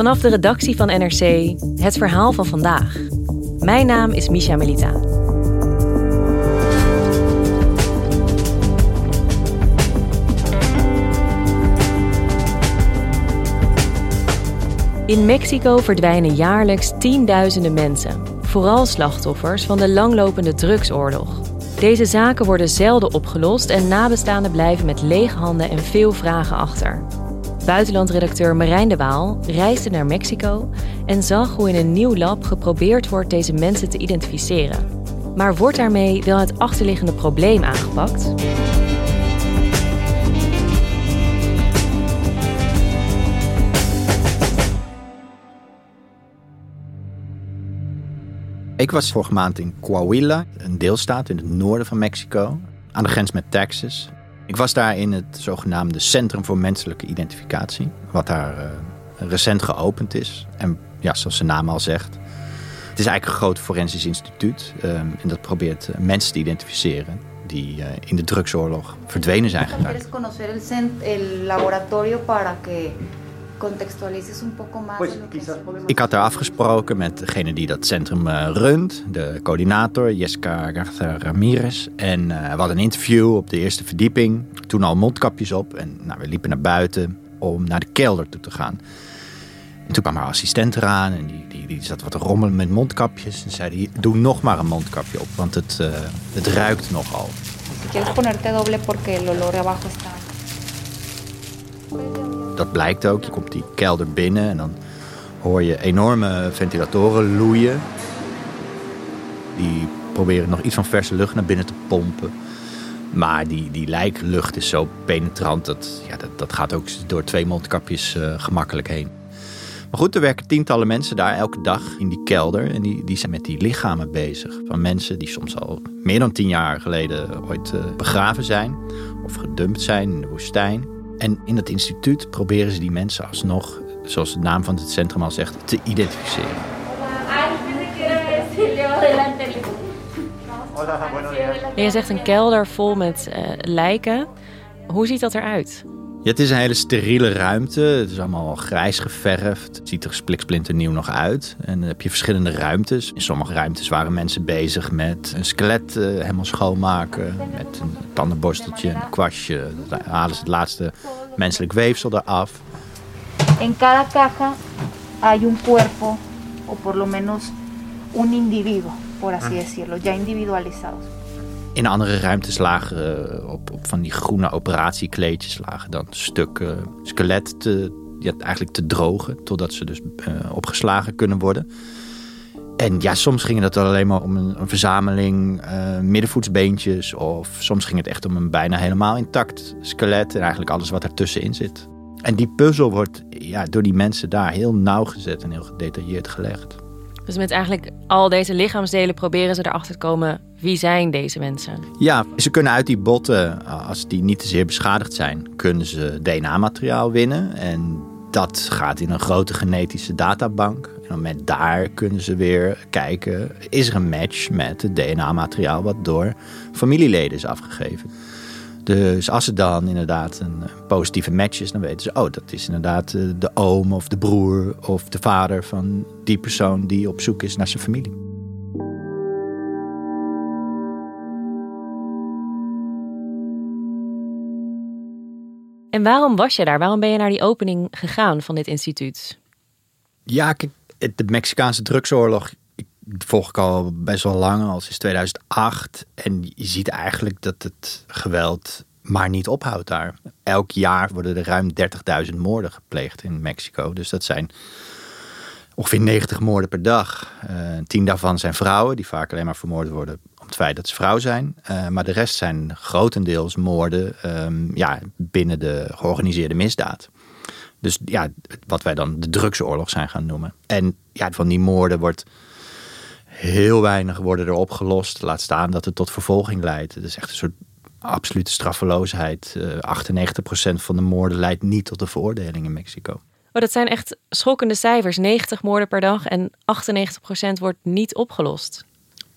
Vanaf de redactie van NRC het verhaal van vandaag. Mijn naam is Misha Melita. In Mexico verdwijnen jaarlijks tienduizenden mensen, vooral slachtoffers van de langlopende drugsoorlog. Deze zaken worden zelden opgelost en nabestaanden blijven met lege handen en veel vragen achter. Buitenlandredacteur Marijn de Waal reisde naar Mexico en zag hoe in een nieuw lab geprobeerd wordt deze mensen te identificeren. Maar wordt daarmee wel het achterliggende probleem aangepakt? Ik was vorige maand in Coahuila, een deelstaat in het noorden van Mexico, aan de grens met Texas. Ik was daar in het zogenaamde Centrum voor Menselijke Identificatie, wat daar uh, recent geopend is. En ja, zoals de naam al zegt, het is eigenlijk een groot forensisch instituut. Um, en dat probeert uh, mensen te identificeren die uh, in de drugsoorlog verdwenen zijn geraakt. el laboratorio para que ik had daar afgesproken met degene die dat centrum uh, runt, de coördinator Jessica Garza Ramirez. En uh, we hadden een interview op de eerste verdieping, toen al mondkapjes op. En nou, we liepen naar buiten om naar de kelder toe te gaan. En toen kwam haar assistent eraan en die, die, die zat wat te rommelen met mondkapjes. En zei die, doe nog maar een mondkapje op, want het, uh, het ruikt nogal. Si quieres ponerte doble porque el olor abajo está dat blijkt ook. Je komt die kelder binnen en dan hoor je enorme ventilatoren loeien. Die proberen nog iets van verse lucht naar binnen te pompen. Maar die, die lijklucht is zo penetrant dat, ja, dat, dat gaat ook door twee mondkapjes uh, gemakkelijk heen. Maar goed, er werken tientallen mensen daar elke dag in die kelder. En die, die zijn met die lichamen bezig. Van mensen die soms al meer dan tien jaar geleden ooit uh, begraven zijn. Of gedumpt zijn in de woestijn. En in het instituut proberen ze die mensen alsnog, zoals de naam van het centrum al zegt, te identificeren. Je zegt een kelder vol met uh, lijken. Hoe ziet dat eruit? Ja, het is een hele steriele ruimte. Het is allemaal grijs geverfd. Het ziet er spliksplinternieuw nog uit. En dan heb je verschillende ruimtes. In sommige ruimtes waren mensen bezig met een skelet uh, helemaal schoonmaken. Met een tandenborsteltje, een kwastje. Dan halen ze het laatste menselijk weefsel eraf. In cada caja hay un cuerpo, o por lo menos un individuo, por así decirlo, ya individualizados. In andere ruimtes lagen uh, op, op, van die groene operatiekleedjes lagen dan stukken skelet te, ja, eigenlijk te drogen. Totdat ze dus uh, opgeslagen kunnen worden. En ja, soms ging het alleen maar om een, een verzameling uh, middenvoetsbeentjes. Of soms ging het echt om een bijna helemaal intact skelet. En eigenlijk alles wat ertussenin zit. En die puzzel wordt ja, door die mensen daar heel nauwgezet en heel gedetailleerd gelegd. Dus met eigenlijk al deze lichaamsdelen proberen ze erachter te komen wie zijn deze mensen? Ja, ze kunnen uit die botten, als die niet te zeer beschadigd zijn, kunnen ze DNA-materiaal winnen. En dat gaat in een grote genetische databank. En met daar kunnen ze weer kijken, is er een match met het DNA-materiaal wat door familieleden is afgegeven. Dus als er dan inderdaad een positieve match is, dan weten ze, oh, dat is inderdaad eh, de oom of de broer of de vader van die persoon die op zoek is naar zijn familie. En waarom was je daar? Waarom ben je naar die opening gegaan van dit instituut? Ja, kijk, de Mexicaanse drugsoorlog volg ik al best wel lang, al sinds 2008. En je ziet eigenlijk dat het geweld maar niet ophoudt daar. Elk jaar worden er ruim 30.000 moorden gepleegd in Mexico. Dus dat zijn ongeveer 90 moorden per dag. Uh, tien daarvan zijn vrouwen, die vaak alleen maar vermoord worden om het feit dat ze vrouw zijn. Uh, maar de rest zijn grotendeels moorden um, ja, binnen de georganiseerde misdaad. Dus ja, wat wij dan de drugsoorlog zijn gaan noemen. En ja, van die moorden wordt heel weinig worden er opgelost. Laat staan dat het tot vervolging leidt. Het is echt een soort absolute straffeloosheid. Uh, 98% van de moorden leidt niet tot de veroordeling in Mexico. Oh, dat zijn echt schokkende cijfers. 90 moorden per dag en 98% wordt niet opgelost.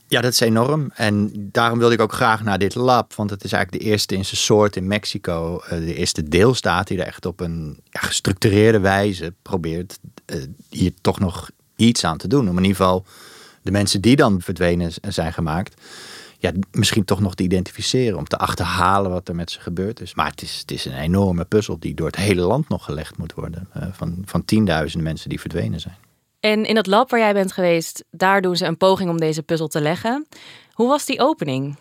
Ja, dat is enorm. En daarom wilde ik ook graag naar dit lab. Want het is eigenlijk de eerste in zijn soort in Mexico. Eh, de eerste deelstaat die er echt op een ja, gestructureerde wijze probeert uh, hier toch nog iets aan te doen. Om in ieder geval de mensen die dan verdwenen zijn gemaakt ja, misschien toch nog te identificeren. Om te achterhalen wat er met ze gebeurd is. Maar het is, het is een enorme puzzel die door het hele land nog gelegd moet worden. Uh, van, van tienduizenden mensen die verdwenen zijn. En in het lab waar jij bent geweest, daar doen ze een poging om deze puzzel te leggen. Hoe was die opening?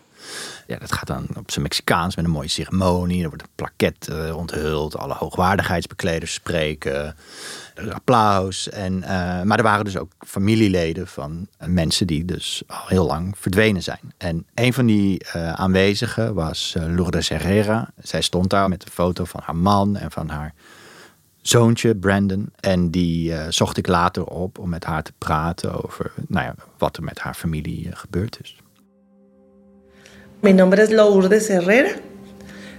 Ja, dat gaat dan op zijn Mexicaans met een mooie ceremonie. Er wordt een plaket uh, onthuld. Alle hoogwaardigheidsbekleders spreken. Er applaus. En, uh, maar er waren dus ook familieleden van mensen die dus al heel lang verdwenen zijn. En een van die aanwezigen was Lourdes Herrera. Zij stond daar met een foto van haar man en van haar zoontje Brandon. En die zocht ik later op om met haar te praten over nou ja, wat er met haar familie gebeurd is. Mi nombre es Lourdes Herrera.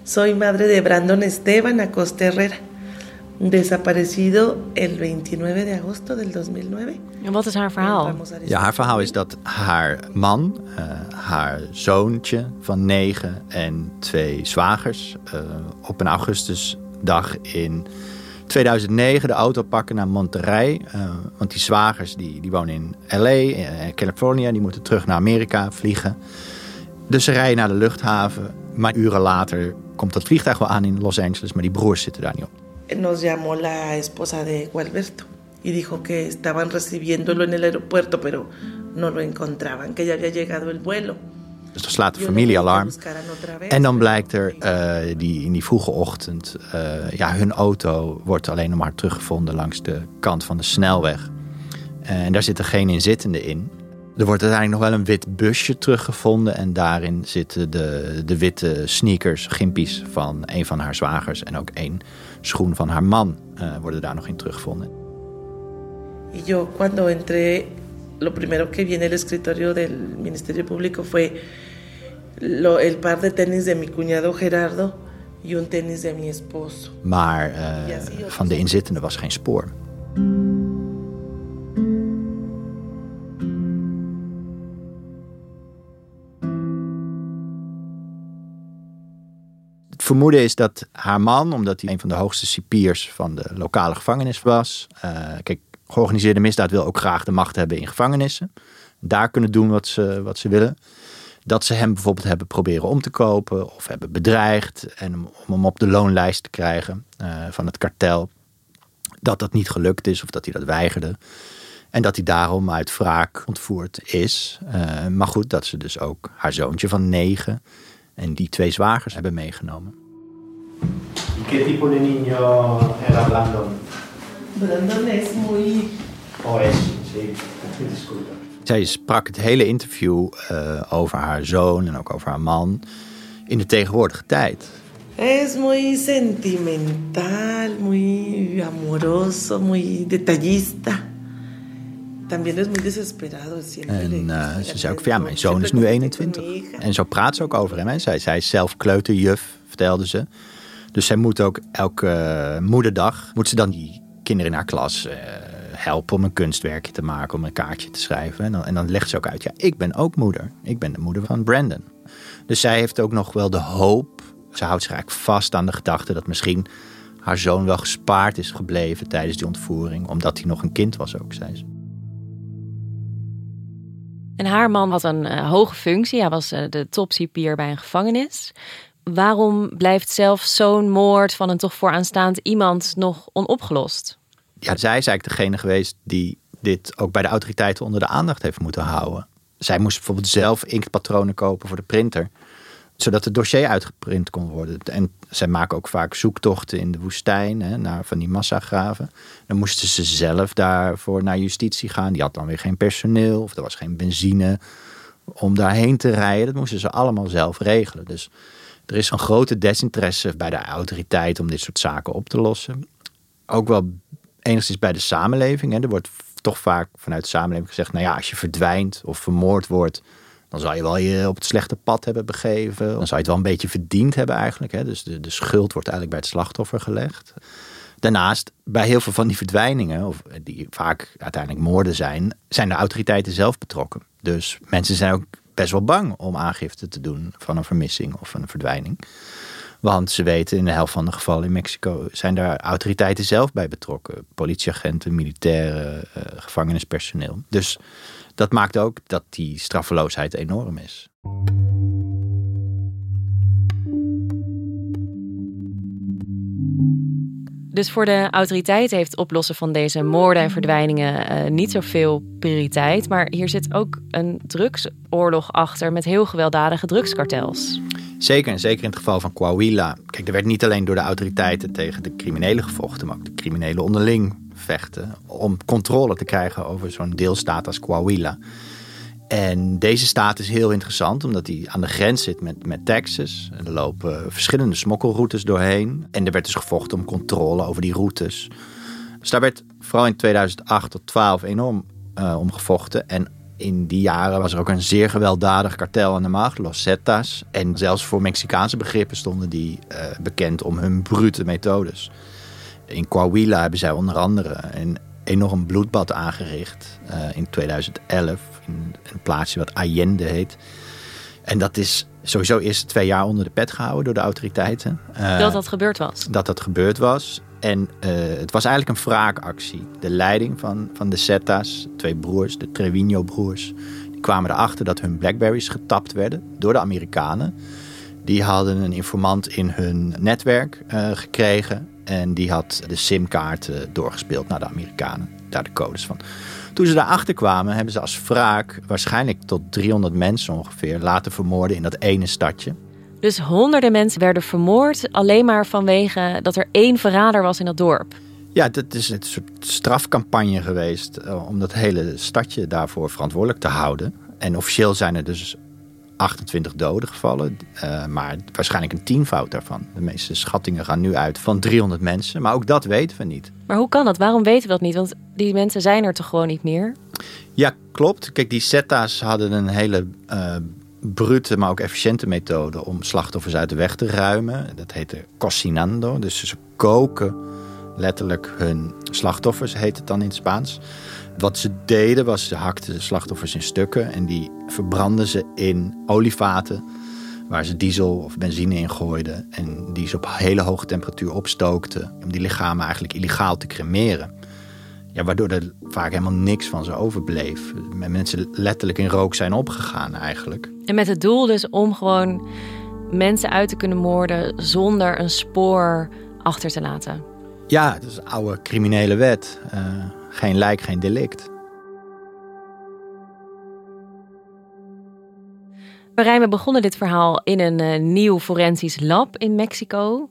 Soy madre de Brandon Esteban Acosta Herrera, desaparecido el 29 de agosto del 2009. En wat is haar verhaal? Ja, haar verhaal is dat haar man, uh, haar zoontje van negen en twee zwagers uh, op een augustusdag in 2009 de auto pakken naar Monterrey. Uh, want die zwagers die, die wonen in LA, Californië, die moeten terug naar Amerika vliegen. Dus ze rijden naar de luchthaven. Maar uren later komt dat vliegtuig wel aan in Los Angeles, maar die broers zitten daar niet op. Nos llamó la esposa de Gualberto y dijo que estaban recibiéndolo en el aeropuerto, pero no lo encontraban, que ya había llegado el vuelo. Dus dan slaat de familie alarm. En dan blijkt er uh, die, in die vroege ochtend, uh, ja, hun auto wordt alleen nog maar teruggevonden langs de kant van de snelweg. En daar zitten geen inzittenden in. Er wordt uiteindelijk nog wel een wit busje teruggevonden. En daarin zitten de, de witte sneakers, gimpies van een van haar zwagers. En ook één schoen van haar man uh, worden daar nog in teruggevonden. Yo cuando entré, lo primero que vi en el escritorio del Ministerio Público fue lo, el par de tenis de mi cuñado Gerardo y un tenis de mi esposo. Maar uh, van de inzittenden was geen spoor. Vermoeden is dat haar man, omdat hij een van de hoogste cipiers van de lokale gevangenis was. Uh, kijk, georganiseerde misdaad wil ook graag de macht hebben in gevangenissen. Daar kunnen doen wat ze, wat ze willen. Dat ze hem bijvoorbeeld hebben proberen om te kopen of hebben bedreigd. En om, om hem op de loonlijst te krijgen uh, van het kartel. Dat dat niet gelukt is of dat hij dat weigerde. En dat hij daarom uit wraak ontvoerd is. Uh, maar goed, dat ze dus ook haar zoontje van negen en die twee zwagers hebben meegenomen. ¿Qué tipo de niño era Brandon? Brandon es muy... Oh, es, sí. Disculpa. Zij sprak het hele interview uh, over haar zoon en ook over haar man in de tegenwoordige tijd. Es muy sentimental, muy amoroso, muy detallista. También es muy desesperado. En uh, ze zei ook van ja, mijn zoon is nu 21. En zo praat ze ook over hem. Hè. Zij, zij is zelf kleuterjuf, vertelde ze. Dus zij moet ook elke uh, moederdag, moet ze dan die kinderen in haar klas uh, helpen om een kunstwerkje te maken, om een kaartje te schrijven. En dan, en dan legt ze ook uit, ja, ik ben ook moeder. Ik ben de moeder van Brandon. Dus zij heeft ook nog wel de hoop, ze houdt zich eigenlijk vast aan de gedachte dat misschien haar zoon wel gespaard is gebleven tijdens die ontvoering, omdat hij nog een kind was ook, zei ze. En haar man had een uh, hoge functie. Hij was de topcipier bij een gevangenis. Waarom blijft zelf zo'n moord van een toch vooraanstaand iemand nog onopgelost? Ja, zij is eigenlijk degene geweest die dit ook bij de autoriteiten onder de aandacht heeft moeten houden. Zij moest bijvoorbeeld zelf inktpatronen kopen voor de printer zodat het dossier uitgeprint kon worden. En zij maken ook vaak zoektochten in de woestijn hè, naar van die massagraven. Dan moesten ze zelf daarvoor naar justitie gaan. Die had dan weer geen personeel of er was geen benzine om daarheen te rijden. Dat moesten ze allemaal zelf regelen. Dus er is een grote desinteresse bij de autoriteit om dit soort zaken op te lossen. Ook wel enigszins bij de samenleving. Hè. Er wordt toch vaak vanuit de samenleving gezegd: nou ja, als je verdwijnt of vermoord wordt dan zou je wel je op het slechte pad hebben begeven. Dan zou je het wel een beetje verdiend hebben eigenlijk. Hè? Dus de, de schuld wordt eigenlijk bij het slachtoffer gelegd. Daarnaast, bij heel veel van die verdwijningen, of die vaak uiteindelijk moorden zijn, zijn de autoriteiten zelf betrokken. Dus mensen zijn ook best wel bang om aangifte te doen van een vermissing of een verdwijning. Want ze weten in de helft van de gevallen in Mexico zijn daar autoriteiten zelf bij betrokken. Politieagenten, militairen, uh, gevangenispersoneel. Dus dat maakt ook dat die straffeloosheid enorm is. Dus voor de autoriteiten heeft het oplossen van deze moorden en verdwijningen uh, niet zoveel prioriteit. Maar hier zit ook een drugsoorlog achter met heel gewelddadige drugskartels. Zeker, en zeker in het geval van Coahuila. Kijk, er werd niet alleen door de autoriteiten tegen de criminelen gevochten, maar ook de criminelen onderling vechten om controle te krijgen over zo'n deelstaat als Coahuila. En deze staat is heel interessant omdat hij aan de grens zit met, met Texas. Er lopen verschillende smokkelroutes doorheen. En er werd dus gevochten om controle over die routes. Dus daar werd vooral in 2008 tot 12 enorm uh, om gevochten. En in die jaren was er ook een zeer gewelddadig kartel aan de macht, Los Zetas. En zelfs voor Mexicaanse begrippen stonden die uh, bekend om hun brute methodes. In Coahuila hebben zij onder andere een enorm bloedbad aangericht uh, in 2011 in een plaatsje wat Allende heet. En dat is sowieso eerst twee jaar onder de pet gehouden door de autoriteiten. Uh, dat dat gebeurd was? Dat dat gebeurd was. En uh, het was eigenlijk een wraakactie. De leiding van, van de Zetas, twee broers, de Trevino-broers... die kwamen erachter dat hun Blackberries getapt werden door de Amerikanen. Die hadden een informant in hun netwerk uh, gekregen... En die had de simkaart doorgespeeld naar de Amerikanen. Daar de codes van. Toen ze daarachter kwamen, hebben ze als wraak waarschijnlijk tot 300 mensen ongeveer laten vermoorden in dat ene stadje. Dus honderden mensen werden vermoord alleen maar vanwege dat er één verrader was in dat dorp. Ja, dat is een soort strafcampagne geweest eh, om dat hele stadje daarvoor verantwoordelijk te houden. En officieel zijn er dus 28 doden gevallen, uh, maar waarschijnlijk een tienvoud daarvan. De meeste schattingen gaan nu uit van 300 mensen, maar ook dat weten we niet. Maar hoe kan dat? Waarom weten we dat niet? Want die mensen zijn er toch gewoon niet meer? Ja, klopt. Kijk, die Zetta's hadden een hele uh, brute, maar ook efficiënte methode om slachtoffers uit de weg te ruimen. Dat heette cocinando, dus ze koken letterlijk hun slachtoffers, heet het dan in het Spaans. Wat ze deden was, ze hakten de slachtoffers in stukken en die verbrandden ze in olievaten waar ze diesel of benzine in gooiden en die ze op hele hoge temperatuur opstookten om die lichamen eigenlijk illegaal te cremeren. Ja, waardoor er vaak helemaal niks van ze overbleef. Mensen letterlijk in rook zijn opgegaan eigenlijk. En met het doel dus om gewoon mensen uit te kunnen moorden zonder een spoor achter te laten. Ja, dat is een oude criminele wet. Uh, geen lijk, geen delict. Marijn, we begonnen dit verhaal in een uh, nieuw forensisch lab in Mexico.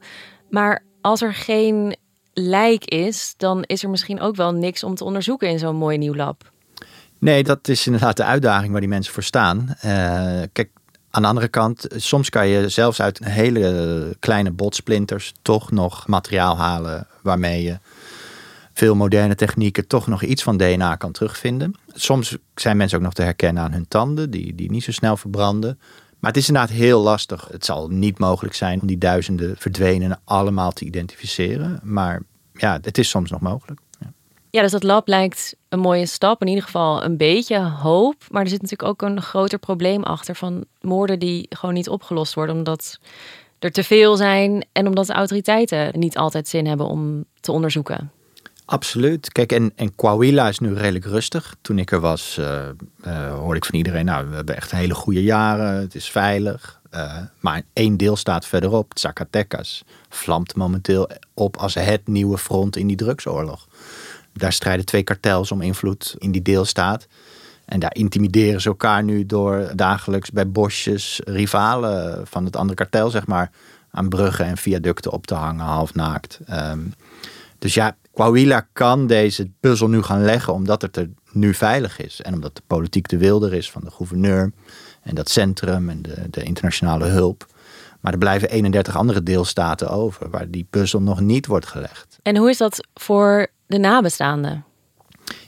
Maar als er geen lijk is, dan is er misschien ook wel niks om te onderzoeken in zo'n mooi nieuw lab. Nee, dat is inderdaad de uitdaging waar die mensen voor staan. Uh, kijk, aan de andere kant, soms kan je zelfs uit hele kleine botsplinters toch nog materiaal halen waarmee je veel moderne technieken toch nog iets van DNA kan terugvinden. Soms zijn mensen ook nog te herkennen aan hun tanden, die, die niet zo snel verbranden. Maar het is inderdaad heel lastig. Het zal niet mogelijk zijn om die duizenden verdwenenen allemaal te identificeren. Maar ja, het is soms nog mogelijk. Ja. ja, dus dat lab lijkt een mooie stap. In ieder geval een beetje hoop. Maar er zit natuurlijk ook een groter probleem achter van moorden die gewoon niet opgelost worden. Omdat er te veel zijn en omdat de autoriteiten niet altijd zin hebben om te onderzoeken. Absoluut. Kijk, en, en Coahuila is nu redelijk rustig. Toen ik er was, uh, hoorde ik van iedereen, nou, we hebben echt hele goede jaren, het is veilig. Uh, maar één deelstaat verderop, Zacatecas, vlamt momenteel op als het nieuwe front in die drugsoorlog. Daar strijden twee kartels om invloed in die deelstaat. En daar intimideren ze elkaar nu door dagelijks bij bosjes rivalen van het andere kartel, zeg maar, aan bruggen en viaducten op te hangen, half naakt. Ehm, dus ja, Coahuila kan deze puzzel nu gaan leggen omdat het er nu veilig is. En omdat de politiek de wilder is van de gouverneur en dat centrum en de, de internationale hulp. Maar er blijven 31 andere deelstaten over waar die puzzel nog niet wordt gelegd. En hoe is dat voor de nabestaanden?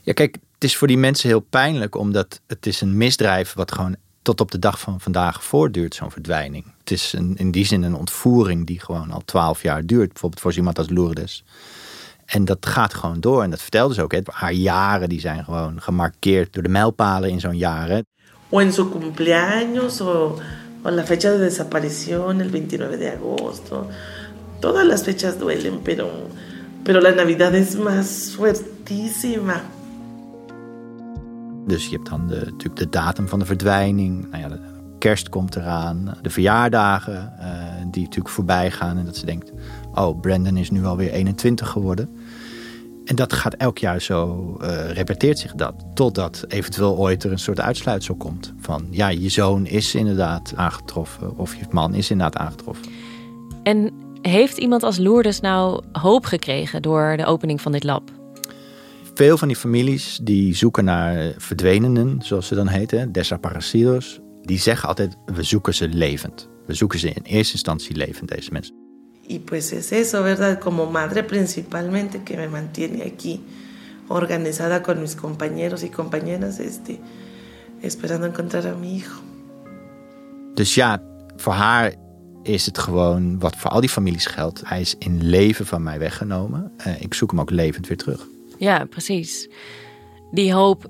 Ja, kijk, het is voor die mensen heel pijnlijk, omdat het is een misdrijf wat gewoon tot op de dag van vandaag voortduurt, zo'n verdwijning. Het is een, in die zin een ontvoering die gewoon al twaalf jaar duurt, bijvoorbeeld voor iemand als Lourdes. En dat gaat gewoon door. En dat vertelde ze ook. Hè. Haar jaren die zijn gewoon gemarkeerd door de mijlpalen in zo'n jaar. Hè. O en su cumpleaños, o, o la fecha de desaparición, el 29 de agosto. Todas las fechas duelen, pero, pero la Navidad es más fuertísima. Dus je hebt dan de, natuurlijk de datum van de verdwijning. Nou ja, de kerst komt eraan. De verjaardagen uh, die natuurlijk voorbij gaan. En dat ze denkt, oh, Brandon is nu alweer 21 geworden. En dat gaat elk jaar zo, uh, repeteert zich dat. Totdat eventueel ooit er een soort uitsluitsel komt. Van ja, je zoon is inderdaad aangetroffen. Of je man is inderdaad aangetroffen. En heeft iemand als Lourdes nou hoop gekregen door de opening van dit lab? Veel van die families die zoeken naar verdwenenen, zoals ze dan heten, desaparecidos. Die zeggen altijd, we zoeken ze levend. We zoeken ze in eerste instantie levend, deze mensen. Y pues es eso, ¿verdad? Como madre principalmente que me mantiene aquí organizada con mis compañeros y compañeras, este, esperando encontrar a mi hijo. Dus ja, voor haar is het gewoon wat voor al die families geldt. Hij is in leven van mij weggenomen. Uh, ik zoek hem ook levend weer terug. Ja, precies. Die hoop,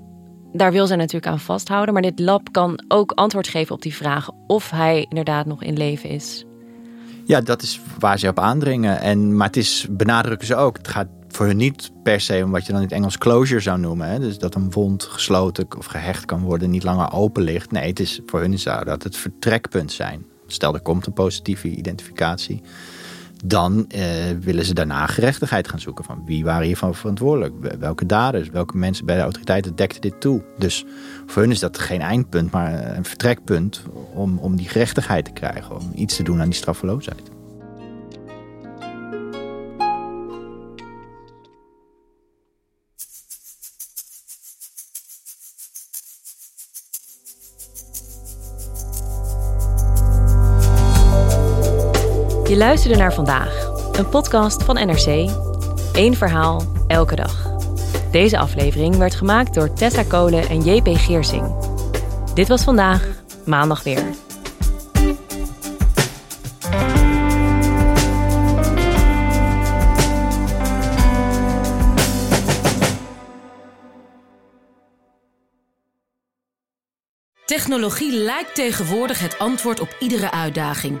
daar wil zij natuurlijk aan vasthouden. Maar dit lab kan ook antwoord geven op die vraag of hij inderdaad nog in leven is. Ja, dat is waar ze op aandringen. En, maar het is, benadrukken ze ook, het gaat voor hun niet per se om wat je dan in het Engels closure zou noemen. Hè? Dus dat een wond gesloten of gehecht kan worden, niet langer open ligt. Nee, het is, voor hun zou dat het vertrekpunt zijn. Stel, er komt een positieve identificatie. Dan eh, willen ze daarna gerechtigheid gaan zoeken. Van wie waren hiervan verantwoordelijk? Welke daders? Welke mensen bij de autoriteiten dekten dit toe? Dus voor hun is dat geen eindpunt, maar een vertrekpunt om, om die gerechtigheid te krijgen. Om iets te doen aan die straffeloosheid. Je luisterde naar vandaag, een podcast van NRC. Eén verhaal, elke dag. Deze aflevering werd gemaakt door Tessa Kolen en JP Geersing. Dit was vandaag, maandag weer. Technologie lijkt tegenwoordig het antwoord op iedere uitdaging.